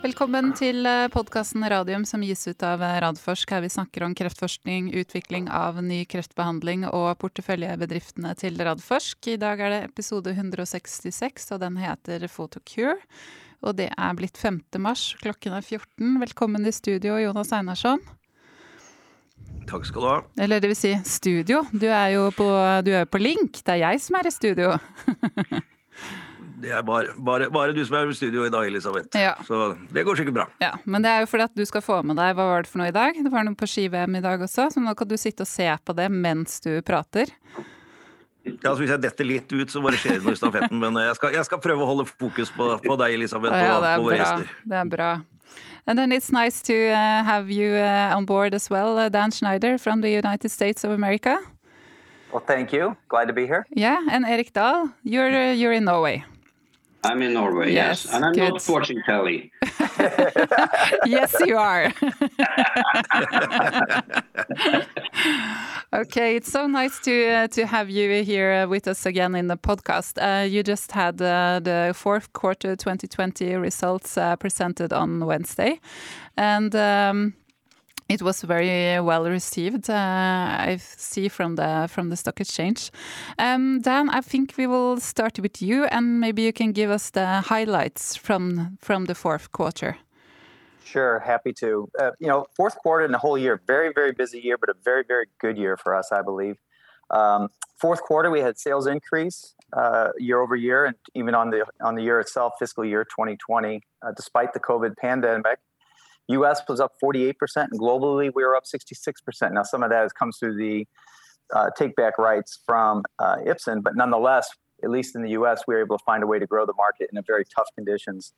Velkommen til eh, podkasten Radium som gis ut av eh, Radforsk, her vi snakker om kreftforskning, utvikling av ny kreftbehandling og porteføljebedriftene til Radforsk. I dag er det episode 166, og den heter Photocure. Og det er blitt 5. mars, klokken er 14. Velkommen i studio, Jonas Einarsson. Takk skal du ha. Eller det vil si studio. Du er jo på, du er på link. Det er jeg som er i studio. Det er bare, bare, bare, du som er i studio i dag, Elisabeth. Ja. Så det går sikkert bra. Ja, Men det er jo fordi at du skal få med deg Hva var det for noe i dag? Det var noe på ski-VM i dag også, så nå kan du sitte og se på det mens du prater. Ja, så Hvis jeg detter litt ut, så bare skjer det noe i stafetten. Men jeg skal, jeg skal, prøve å holde fokus på, på deg, Elisabeth, ja, og på våre gjester. Det er bra. And then it's nice to uh, have you uh, on board as well, uh, Dan Schneider from the United States of America. Well, thank you. Glad to be here. Yeah, and Erik Dahl, you're uh, you're in Norway. I'm in Norway, yes, yes. and I'm good. not watching telly. yes, you are. okay, it's so nice to uh, to have you here with us again in the podcast. Uh, you just had uh, the fourth quarter 2020 results uh, presented on Wednesday, and. Um, it was very well received. Uh, I see from the from the stock exchange. Um, Dan, I think we will start with you, and maybe you can give us the highlights from from the fourth quarter. Sure, happy to. Uh, you know, fourth quarter and the whole year, very very busy year, but a very very good year for us, I believe. Um, fourth quarter, we had sales increase uh, year over year, and even on the on the year itself, fiscal year 2020, uh, despite the COVID pandemic. U.S. was up 48%, and globally we were up 66%. Now, some of that has comes through the uh, take back rights from uh, Ipsen, but nonetheless, at least in the U.S., we were able to find a way to grow the market in a very tough conditions.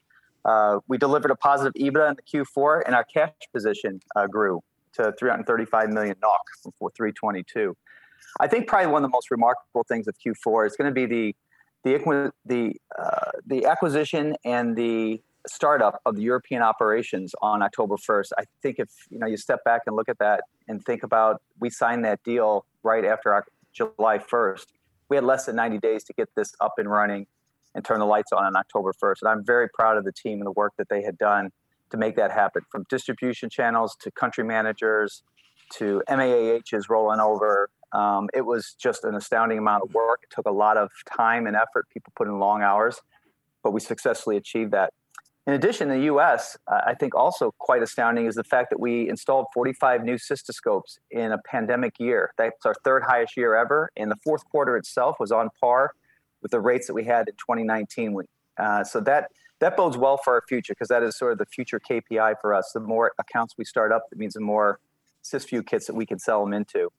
Uh, we delivered a positive EBITDA in the Q4, and our cash position uh, grew to 335 million NOK from 322. I think probably one of the most remarkable things of Q4 is going to be the the the uh, the acquisition and the startup of the European operations on October 1st. I think if you know you step back and look at that and think about we signed that deal right after our July 1st. We had less than 90 days to get this up and running and turn the lights on on October 1st. And I'm very proud of the team and the work that they had done to make that happen from distribution channels to country managers to MAHs rolling over. Um, it was just an astounding amount of work. It took a lot of time and effort. People put in long hours, but we successfully achieved that. In addition, the US, I think also quite astounding is the fact that we installed 45 new cystoscopes in a pandemic year. That's our third highest year ever. And the fourth quarter itself was on par with the rates that we had in 2019. Uh, so that that bodes well for our future because that is sort of the future KPI for us. The more accounts we start up, it means the more Cysview kits that we can sell them into.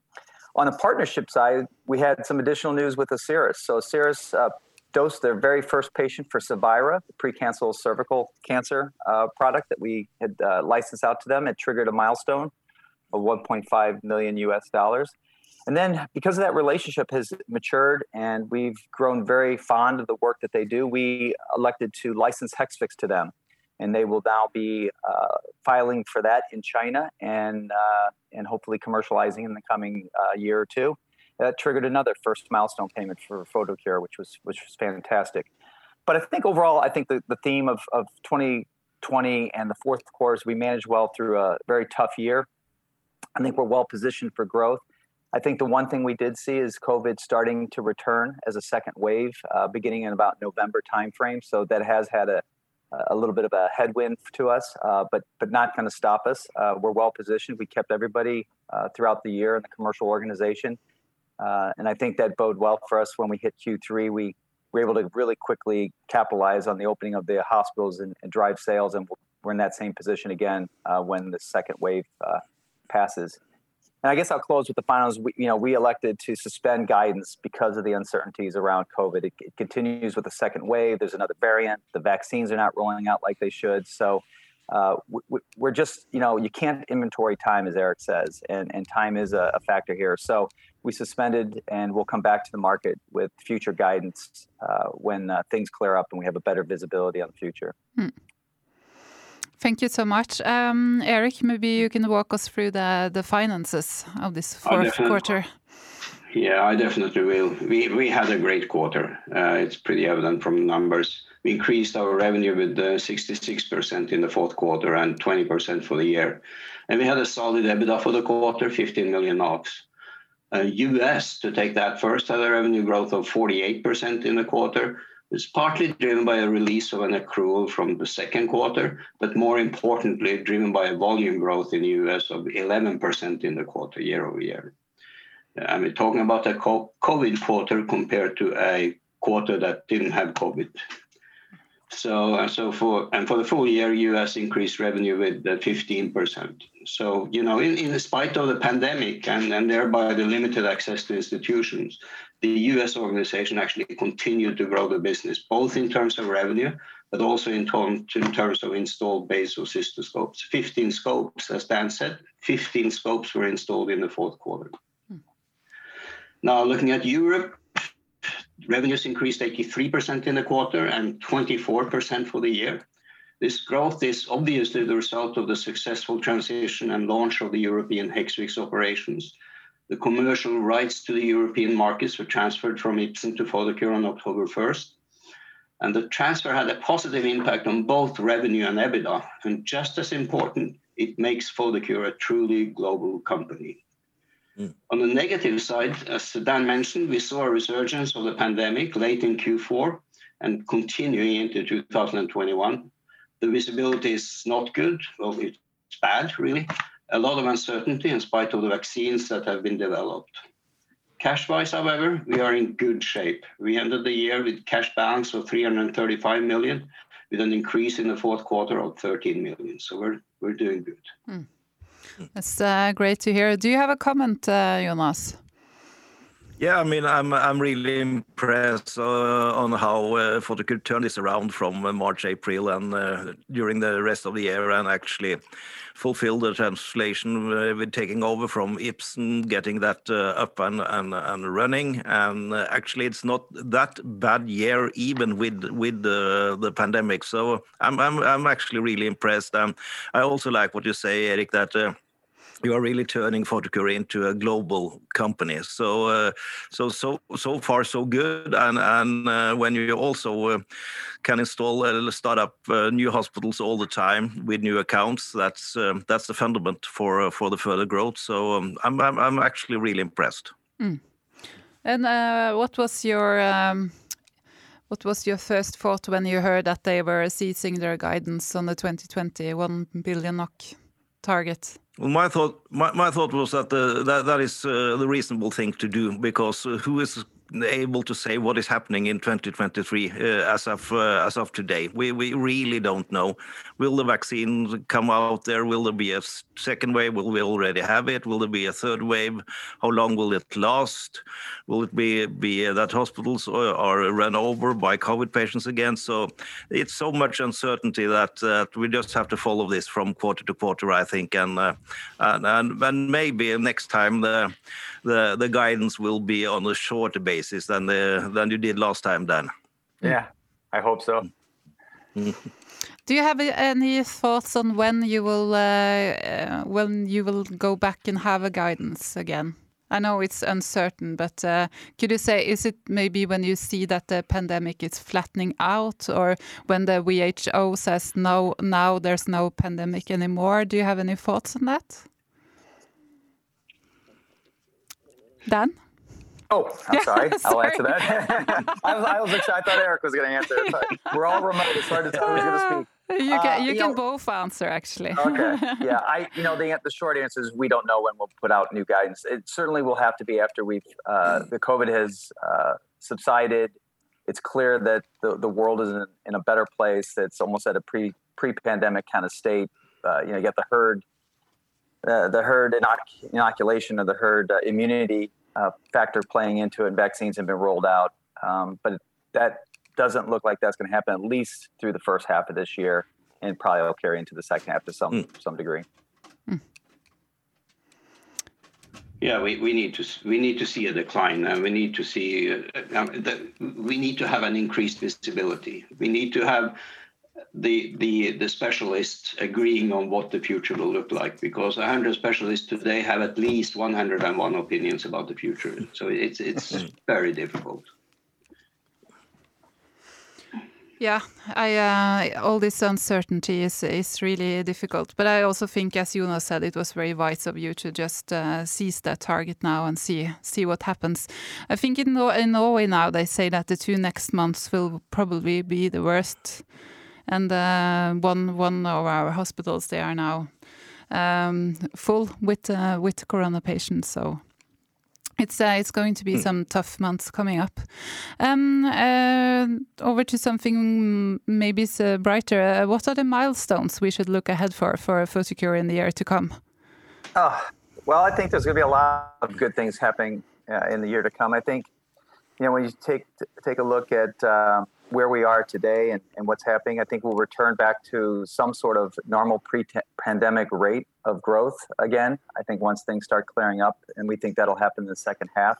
On the partnership side, we had some additional news with Asieris. So Asieris uh, dosed their very first patient for Cevira, the precancerous cervical cancer uh, product that we had uh, licensed out to them. It triggered a milestone of 1.5 million US dollars. And then, because of that relationship has matured and we've grown very fond of the work that they do, we elected to license Hexvix to them. And they will now be uh, filing for that in China and, uh, and hopefully commercializing in the coming uh, year or two that triggered another first milestone payment for PhotoCure, which was which was fantastic. But I think overall, I think the, the theme of, of 2020 and the fourth quarter is we managed well through a very tough year. I think we're well positioned for growth. I think the one thing we did see is COVID starting to return as a second wave, uh, beginning in about November timeframe. So that has had a, a little bit of a headwind to us, uh, but but not going to stop us. Uh, we're well positioned. We kept everybody uh, throughout the year in the commercial organization. Uh, and I think that bode well for us when we hit Q3. We were able to really quickly capitalize on the opening of the hospitals and, and drive sales, and we're in that same position again uh, when the second wave uh, passes. And I guess I'll close with the finals. We, you know, we elected to suspend guidance because of the uncertainties around COVID. It, it continues with the second wave. There's another variant. The vaccines are not rolling out like they should. So uh, we're just, you know, you can't inventory time, as Erik says, and, and time is a, a, factor here. So we suspended and we'll come back to the market with future guidance uh, when uh, things clear up and we have a better visibility on the future. Hmm. Thank you so much. Um, Erik, maybe you can walk us through the, the finances of this fourth quarter. Yeah, I definitely will. We, we had a great quarter. Uh, it's pretty evident from the numbers We increased our revenue with 66% in the fourth quarter and 20% for the year. And we had a solid EBITDA for the quarter, 15 million NOK. Uh, U.S., to take that first, had a revenue growth of 48% in the quarter. It's partly driven by a release of an accrual from the second quarter, but more importantly, driven by a volume growth in the U.S. of 11% in the quarter year-over-year. We're talking about a COVID quarter compared to a quarter that didn't have COVID. So and so for and for the full year, U.S. increased revenue with uh, 15%. So, you know, in spite of the pandemic and thereby the limited access to institutions, the U.S. organization actually continued to grow the business, both in terms of revenue, but also in terms of installed base of cystoscopes. 15 scopes, as Dan said, 15 scopes were installed in the fourth quarter. Hmm. Now, looking at Europe, revenues increased 83% in the quarter and 24% for the year. This growth is obviously the result of the successful transition and launch of the European Hexvix operations. The commercial rights to the European markets were transferred from Ipsen to Photocure on October 1st, and the transfer had a positive impact on both revenue and EBITDA. And just as important, it makes Photocure a truly global company. Mm. On the negative side, as Dan mentioned, we saw a resurgence of the pandemic late in Q4 and continuing into 2021. The visibility is not good. Well, it's bad, really. A lot of uncertainty in spite of the vaccines that have been developed. Cash-wise, however, we are in good shape. We ended the year with cash balance of 335 million, with an increase in the fourth quarter of 13 million. So We're doing good. Hmm. That's uh, great to hear. Do you have a comment, uh, Jonas? Yeah, I mean, I'm I'm really impressed uh, on how Photocure turn this around from March, April, and during the rest of the year, and actually fulfill the translation with taking over from Ipsen, getting that up and and and running. And actually, it's not that bad year even with with the the pandemic. So I'm I'm I'm actually really impressed. And I also like what you say, Erik, that you are really turning Photocure into a global company. So uh, so so so far so good. And uh, when you also uh, can install start up uh, new hospitals all the time with new accounts, that's um, that's the fundament for for the further growth. So um, I'm actually really impressed. Mm. And uh um, what was your first thought when you heard that they were ceasing their guidance on the 2021 billion NOK target? Well, my thought my, my thought was that uh, that is uh, the reasonable thing to do because uh, who is able to say what is happening in 2023 uh, as of uh, as of today? We we really don't know. Will the vaccine come out there? Will there be a second wave? Will we already have it? Will there be a third wave? How long will it last? Will it be be uh, that hospitals uh, are run over by COVID patients again? So it's so much uncertainty that we just have to follow this from quarter to quarter, I think. And and and maybe next time the guidance will be on a shorter basis than than you did last time, Dan. Yeah, I hope so. Do you have any thoughts on when you will uh, when you will go back and have a guidance again? I know it's uncertain, but could you say, is it maybe when you see that the pandemic is flattening out or when the WHO says, "No, now there's no pandemic anymore"? Do you have any thoughts on that? Dan? Oh, I'm sorry. I'll answer that. I was excited. I thought Erik was gonna answer it, but we're all remote. It's hard to tell who's gonna uh, speak. You can uh, you can both answer, actually. Okay. Yeah, I you know, the the short answer is we don't know when we'll put out new guidance. It certainly will have to be after we've uh, the COVID has uh, subsided. It's clear that the the world is in a better place. It's almost at a pre-pandemic kind of state. You know, you got the herd the herd inoc- inoculation or the herd immunity factor playing into it. And Vaccines have been rolled out. Um, but that doesn't look like that's gonna happen at least through the first half of this year, and probably will carry into the second half to some some degree. Yeah, we we need to we need to see a decline, and we need to see uh, um, that we need to have an increased visibility. We need to have the the the specialists agreeing on what the future will look like because 100 specialists today have at least 101 opinions about the future. So it's it's very difficult. Yeah, I, uh, all this uncertainty is, is really difficult. But I also think, as Jonas said, it was very wise of you to just uh, seize that target now and see see what happens. I think in, in Norway now they say that the two next months will probably be the worst, and uh, one one of our hospitals they are now um, full with uh, with corona patients. So it's uh, it's going to be mm. some tough months coming up. Um, uh, over to something maybe uh, brighter. Uh, what are the milestones we should look ahead for for Photocure in the year to come? Oh, well, I think there's going to be a lot of good things happening uh, in the year to come. I think you know when you take take a look at um, where we are today and, and what's happening, I think we'll return back to some sort of normal pre-pandemic rate of growth again. I think once things start clearing up, and we think that'll happen in the second half.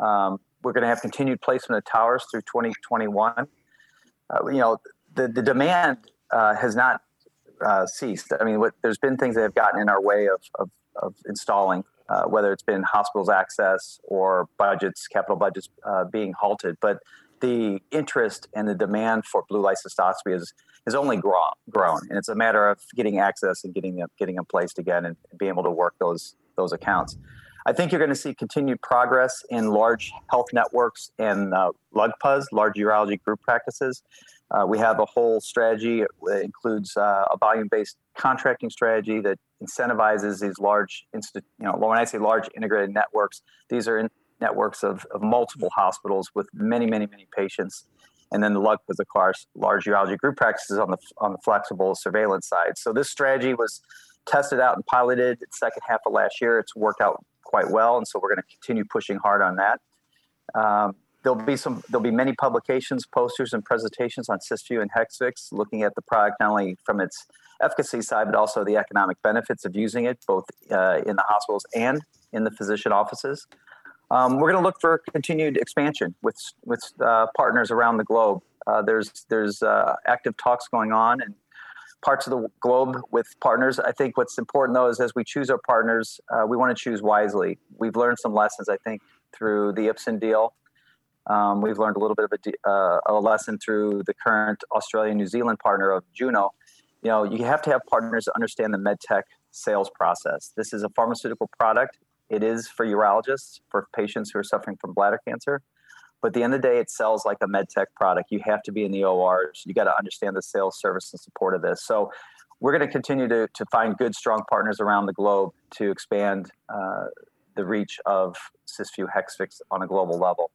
Um, we're going to have continued placement of towers through 2021. Uh, you know, the the demand uh, has not uh, ceased. I mean, what, there's been things that have gotten in our way of of, of installing, uh, whether it's been hospitals access or budgets, capital budgets uh, being halted, but the interest and the demand for blue light cystoscopy is has only grown, grown, and it's a matter of getting access and getting them getting them placed again and being able to work those those accounts. I think you're going to see continued progress in large health networks and uh, LUGPAs, large urology group practices. Uh, we have a whole strategy. that includes uh, a volume-based contracting strategy that incentivizes these large, insti- you know, when I say large integrated networks, these are in, networks of, of multiple hospitals with many, many, many patients. And then the luck was, of course, large urology group practices on the on the flexible surveillance side. So this strategy was tested out and piloted the second half of last year. It's worked out quite well, and so we're going to continue pushing hard on that. Um, there'll be some there'll be many publications, posters, and presentations on Cysview and Hexvix, looking at the product not only from its efficacy side, but also the economic benefits of using it both uh, in the hospitals and in the physician offices. Um, we're going to look for continued expansion with with uh, partners around the globe. Uh, there's there's uh, active talks going on in parts of the globe with partners. I think what's important though is as we choose our partners, uh, we want to choose wisely. We've learned some lessons, I think, through the Ipsen deal. Um, we've learned a little bit of a, uh, a lesson through the current Australian New Zealand partner of Juno. You know, you have to have partners that understand the medtech sales process. This is a pharmaceutical product it is for urologists, for patients who are suffering from bladder cancer. But at the end of the day, it sells like a med tech product. You have to be in the ORs. You got to understand the sales, service, and support of this. So we're going to continue to, to find good, strong partners around the globe to expand uh, the reach of Cysview Hexvix on a global level.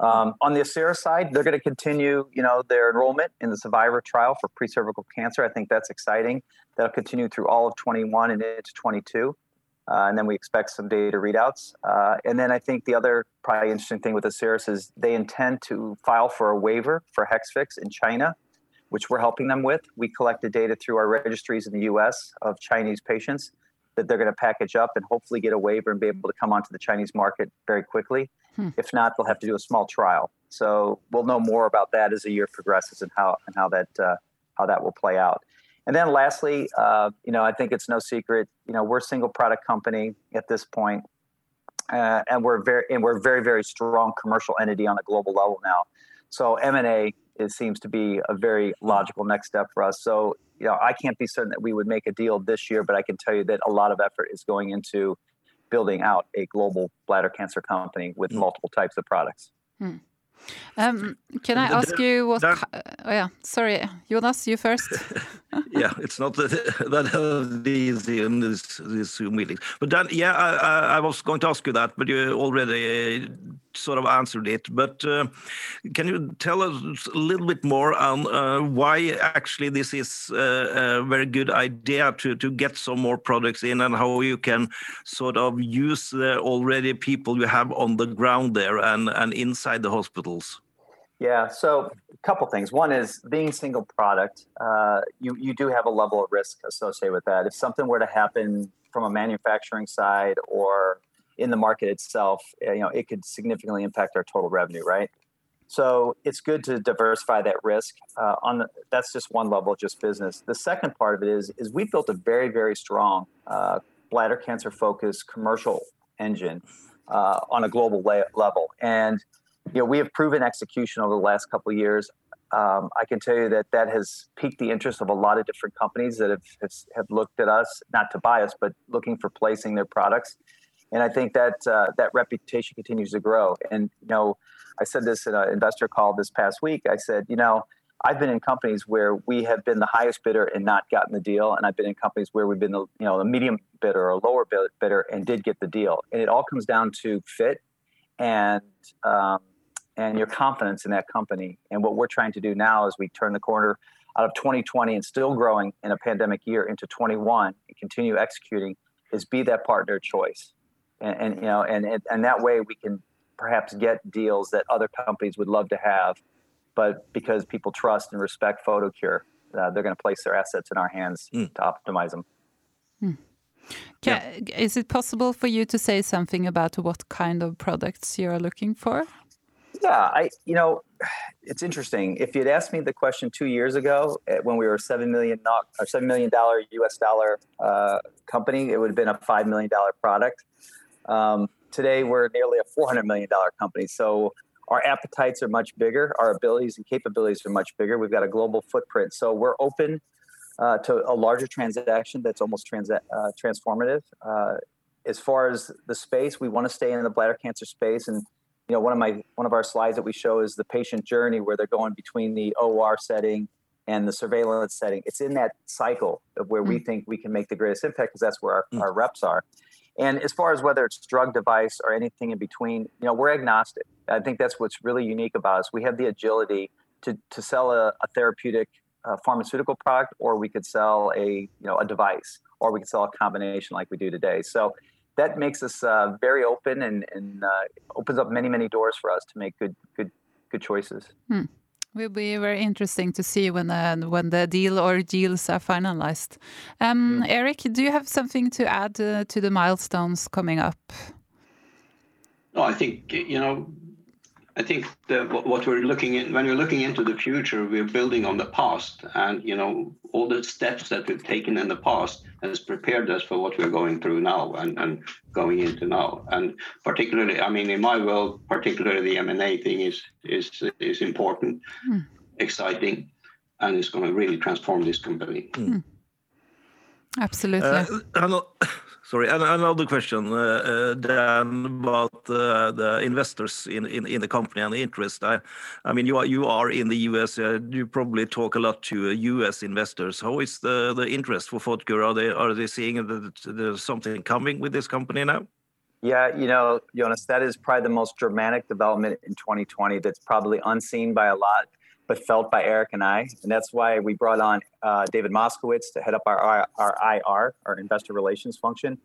Um, on the Asieris side, they're going to continue, you know, their enrollment in the Cevira trial for pre-cervical cancer. I think that's exciting. That'll continue through all of 21 and into 22. Uh, and then we expect some data readouts. Uh, and then I think the other probably interesting thing with Asieris is they intend to file for a waiver for Hexvix in China, which we're helping them with. We collected data through our registries in the US of Chinese patients that they're going to package up and hopefully get a waiver and be able to come onto the Chinese market very quickly. Hmm. If not, they'll have to do a small trial. So we'll know more about that as the year progresses and how and how that uh, how that will play out. And then lastly, uh, you know, I think it's no secret, you know, we're a single product company at this point, uh, and we're very and we're very very strong commercial entity on a global level now. So M and A it seems to be a very logical next step for us. So you know, I can't be certain that we would make a deal this year, but I can tell you that a lot of effort is going into building out a global bladder cancer company with mm. multiple types of products. Hmm. Um, can I ask you what? oh yeah, sorry, Jonas, you first. yeah, it's not that, that easy in this, this Zoom meeting. But yeah, I, I, was going to ask you that, but you already uh, sort of answered it. But uh, can you tell us a little bit more on uh, why actually this is uh, a very good idea to, to get some more products in and how you can sort of use the already people you have on the ground there and, and inside the hospitals? Yeah, so couple things. One is being single product, uh, you, you do have a level of risk associated with that. If something were to happen from a manufacturing side or in the market itself, eh, you know, it could significantly impact our total revenue, right? So it's good to diversify that risk. Uh, on the, that's just one level, just business. The second part of it is is we built a very very strong uh, bladder cancer focused commercial engine uh, on a global la- level, and you know we have proven execution over the last couple of years. um, I can tell you that that has piqued the interest of a lot of different companies that have, have, have looked at us, not to buy us, but looking for placing their products. And I think that uh, that reputation continues to grow. And you know, I said this in an investor call this past week. I said, you know, I've been in companies where we have been the highest bidder and not gotten the deal, and I've been in companies where we've been the you know the medium bidder or lower bidder and did get the deal. And it all comes down to fit and um, and your confidence in that company. And what we're trying to do now as we turn the corner out of 2020 and still growing in a pandemic year into 21 and continue executing is be that partner choice. And, and you know, and, and and that way we can perhaps get deals that other companies would love to have, but because people trust and respect PhotoCure, uh, they're going to place their assets in our hands mm. to optimize them. Mm. Can, yeah. Is it possible for you to say something about what kind of products you are looking for? Yeah, I you know, it's interesting. If you'd asked me the question two years ago, eh, when we were seven million or seven million dollar U.S. dollar uh, company, it would have been a five million dollar product. Um, today, we're nearly a four hundred million dollar company. So our appetites are much bigger. Our abilities and capabilities are much bigger. We've got a global footprint, so we're open uh, to a larger transaction that's almost trans- uh, transformative. Uh, as far as the space, we want to stay in the bladder cancer space and you know, one of my one of our slides that we show is the patient journey where they're going between the OR setting and the surveillance setting. It's in that cycle of where mm. we think we can make the greatest impact because that's where our, mm. our reps are. And as far as whether it's drug device or anything in between, you know, we're agnostic. I think that's what's really unique about us. We have the agility to, to sell a, a therapeutic uh, pharmaceutical product, or we could sell a you know a device, or we could sell a combination like we do today. So that makes us uh, very open and, and uh, opens up many many doors for us to make good good good choices. Hmm. Will be very interesting to see when uh, when the deal or deals are finalized. Um, mm. Erik, do you have something to add uh, to the milestones coming up? No, I think you know I think the, what we're looking at when we're looking into the future, we're building on the past, and you know all the steps that we've taken in the past has prepared us for what we're going through now and, and going into now. And particularly, I mean, in my world, particularly the M and A thing is is is important, mm. exciting, and it's going to really transform this company. Mm. Absolutely. Uh, Sorry, another question, uh, uh, Dan, about uh, the investors in, the company and the interest. I, mean, you are you are in the US. you probably talk a lot to US investors. How is the, interest for Photocure? Are they are they seeing that there's something coming with this company now? Yeah, you know, Jonas, that is probably the most dramatic development in 2020 that's probably unseen by a lot but felt by Erik and I. And that's why we brought on uh, David Moskowitz to head up our, our, IR, our investor relations function,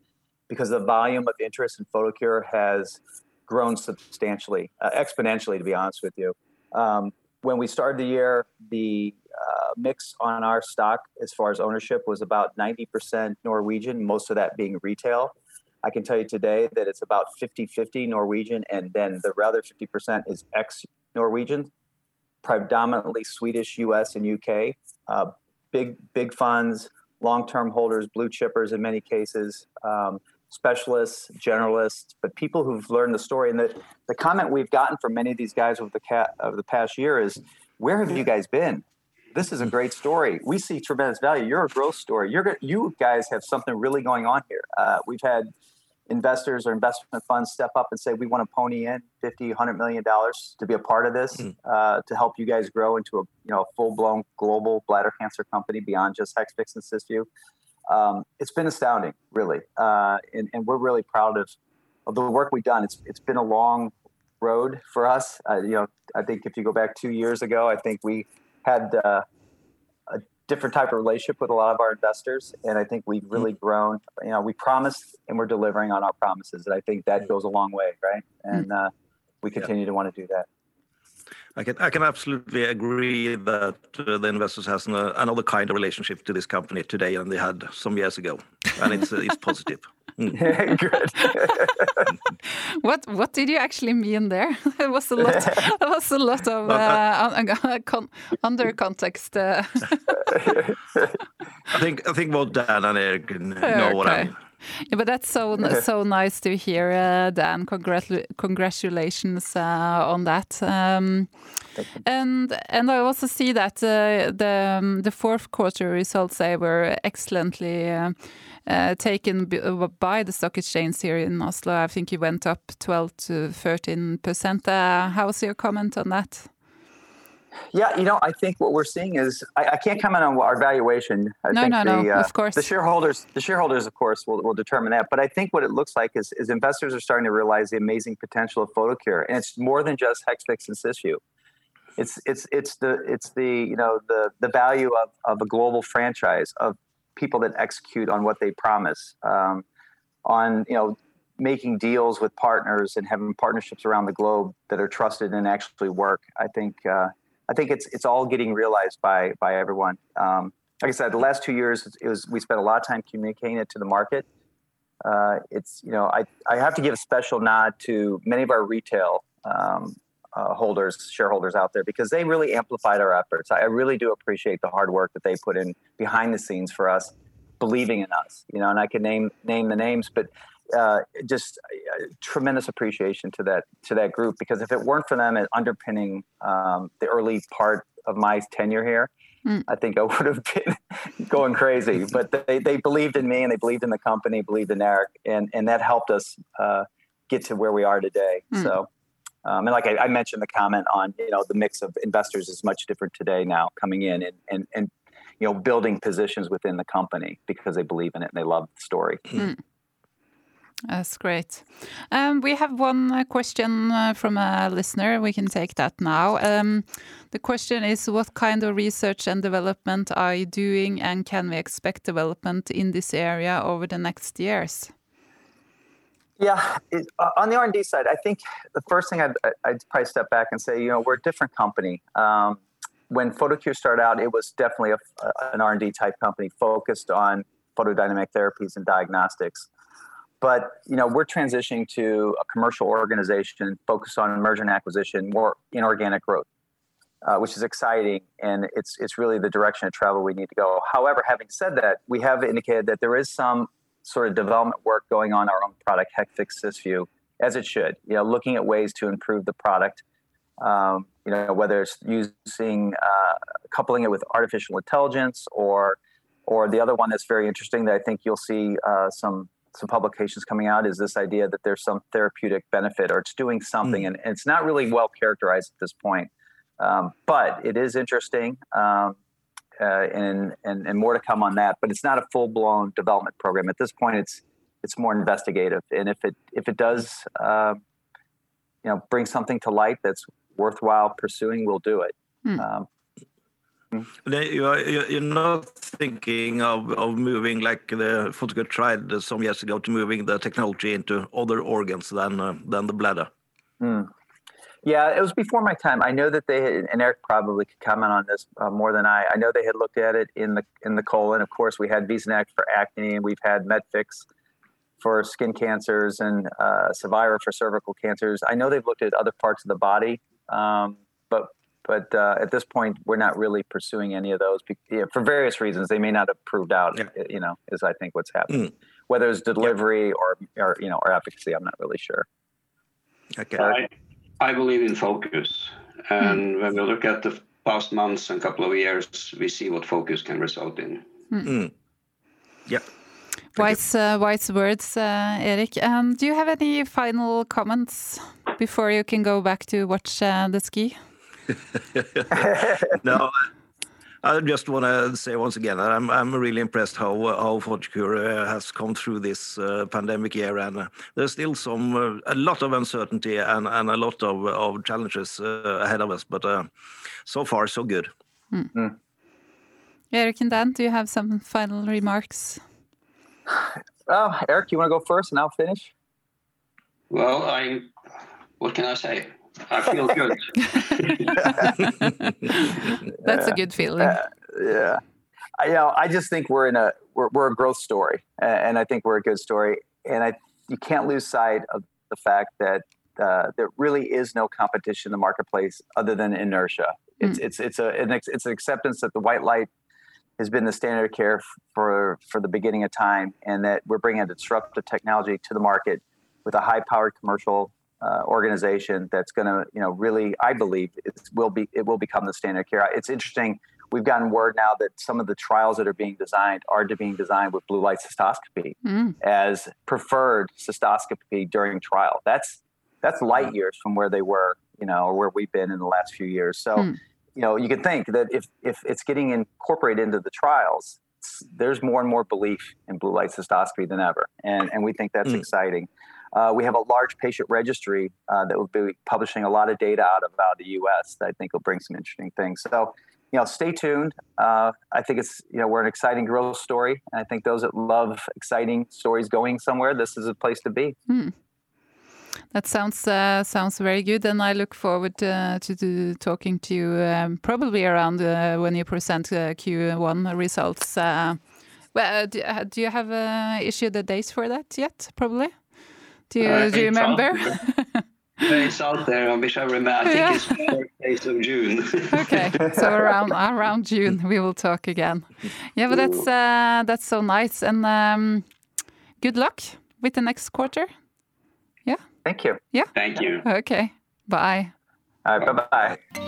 because the volume of interest in Photocure has grown substantially, uh, exponentially, to be honest with you. Um, when we started the year, the uh, mix on our stock as far as ownership was about 90% Norwegian, most of that being retail. I can tell you today that it's about 50 50 Norwegian, and then the other 50% is ex Norwegian predominantly Swedish, US, and UK. Uh, big big funds, long term holders, blue chippers in many cases, um, specialists, generalists, but people who've learned the story. And the, the comment we've gotten from many of these guys over the cat over the past year is, "Where have you guys been? This is a great story. We see tremendous value. You're a growth story. You're you guys have something really going on here. Uh, we've had." Investors or investment funds step up and say we want to pony in 50 100 million dollars to be a part of this mm. uh, to help you guys grow into a you know full-blown global bladder cancer company beyond just hexvix and cysview. Um, it's been astounding really uh, and, and, we're really proud of, of the work we've done. It's, it's been a long road for us. Uh, you know i think if you go back two years ago i think we had uh, different type of relationship with a lot of our investors and i think we've really mm. grown you know we promised and we're delivering on our promises and i think that goes a long way right mm. and uh, we continue yeah. to want to do that I can I can absolutely agree that uh, the investors has an, uh, another kind of relationship to this company today than they had some years ago, and it's uh, it's positive. Mm. Good. what what did you actually mean there? It was a lot. It was a lot of uh, con under context. Uh. I think I think both Dan and Erik know okay. what I mean. Yeah, but that's so so nice to hear, uh, Dan. Congrat congratulations uh, on that. Um, And and I also see that uh, the um, the fourth quarter results they were excellently uh, uh, taken uh, by the stock exchange here in Oslo. I think you went up 12 to 13 percent. How's your comment on that? Yeah, you know, I think what we're seeing is I, I can't comment on our valuation. I no, think no, the, no. uh, of course, the shareholders, the shareholders, of course, will, will determine that. But I think what it looks like is, is investors are starting to realize the amazing potential of Photocure, and it's more than just Hexvix and Cysview. It's it's it's the it's the you know the the value of of a global franchise of people that execute on what they promise, um, on you know making deals with partners and having partnerships around the globe that are trusted and actually work. I think. Uh, I think it's it's all getting realized by by everyone. Um, like I said, the last two years it was we spent a lot of time communicating it to the market. Uh, it's you know I I have to give a special nod to many of our retail um, uh, holders shareholders out there because they really amplified our efforts. I, I really do appreciate the hard work that they put in behind the scenes for us, believing in us. You know, and I can name name the names, but uh, just uh, tremendous appreciation to that to that group because if it weren't for them underpinning um, the early part of my tenure here, mm. I think I would have been going crazy. But they, they believed in me and they believed in the company, believed in Erik, and and that helped us uh, get to where we are today. Mm. So. Um, and like I, I, mentioned, the comment on you know the mix of investors is much different today now coming in and and, and you know building positions within the company because they believe in it and they love the story. Mm. That's great. Um, we have one uh, question uh, from a listener. We can take that now. Um, the question is What kind of research and development are you doing, and can we expect development in this area over the next years? Yeah, uh, on the R&D side, I think the first thing I'd, probably step back and say, you know, we're a different company. Um, when Photocure started out, it was definitely an R&D type company focused on photodynamic therapies and diagnostics. But you know, we're transitioning to a commercial organization focused on merger and acquisition, more inorganic growth, uh, which is exciting, and it's it's really the direction of travel we need to go. However, having said that, we have indicated that there is some sort of development work going on our own product, Hexvix Cysview, as it should. You know, looking at ways to improve the product. Um, you know, whether it's using uh, coupling it with artificial intelligence or or the other one that's very interesting that I think you'll see uh, some some publications coming out is this idea that there's some therapeutic benefit or it's doing something, mm. and, and, it's not really well characterized at this point. Um, but it is interesting, um, uh, and, and and more to come on that. But it's not a full blown development program at this point. It's it's more investigative, and if it if it does, uh, you know, bring something to light that's worthwhile pursuing, we'll do it. Mm. Um, you are, you're not thinking of, of moving like the Photocure tried some years ago to moving the technology into other organs than uh, than the bladder. Mm. Yeah, it was before my time. I know that they had, and Eric probably could comment on this uh, more than I. I know they had looked at it in the in the colon. Of course, we had Visonac for acne, and we've had Metvix for skin cancers and uh, Cevira for cervical cancers. I know they've looked at other parts of the body, um, but but uh, at this point, we're not really pursuing any of those yeah, for various reasons. They may not have proved out, yeah. you know, is I think what's happening. Mm. Whether it's delivery yeah. or, or, you know, or efficacy, I'm not really sure. Okay. I, I believe in focus. And mm. when we look at the past months and couple of years, we see what focus can result in. Mm. Yeah. Wise, uh, wise words, uh, Erik. Um, do you have any final comments before you can go back to watch uh, the ski? no, I just want to say once again, that I'm I'm really impressed how how Photocure uh, has come through this uh, pandemic year, and uh, there's still some uh, a lot of uncertainty and, and a lot of of challenges uh, ahead of us. But uh, so far, so good. Mm. Mm. Erik and Dan, do you have some final remarks? Oh, Erik, you want to go first, and I'll finish. Well, I. What can I say? I feel good. That's a good feeling. Uh, yeah. I, you know, I just think we're in a we're, we're a growth story, and I think we're a good story. And I you can't lose sight of the fact that uh, there really is no competition in the marketplace other than inertia. It's mm. it's it's a an it's an acceptance that the white light has been the standard of care for for the beginning of time, and that we're bringing a disruptive technology to the market with a high powered commercial uh, organization that's going to, you know, really, I believe it will be it will become the standard of care. It's interesting. We've gotten word now that some of the trials that are being designed are to being designed with blue light cystoscopy mm. as preferred cystoscopy during trial. That's that's light years from where they were, you know, or where we've been in the last few years. So, mm. you know, you can think that if if it's getting incorporated into the trials, there's more and more belief in blue light cystoscopy than ever, and and we think that's mm. exciting. Uh, we have a large patient registry uh, that will be publishing a lot of data out of out of the U.S. that I think will bring some interesting things. So, you know, stay tuned. Uh, I think it's you know we're an exciting growth story, and I think those that love exciting stories going somewhere, this is a place to be. Hmm. That sounds uh, sounds very good, and I look forward uh, to, to, talking to you um, probably around uh, when you present uh, Q1 results. Uh, well, do, uh, do, you have issued the dates for that yet? Probably. Do you do you remember? it's out there. I wish I remember. I think yeah. it's first days of June. okay, so around around June we will talk again. Yeah, but that's that's so nice, and um, good luck with the next quarter. Yeah. Thank you. Yeah. Thank you. Okay. Bye. All right. Bye bye.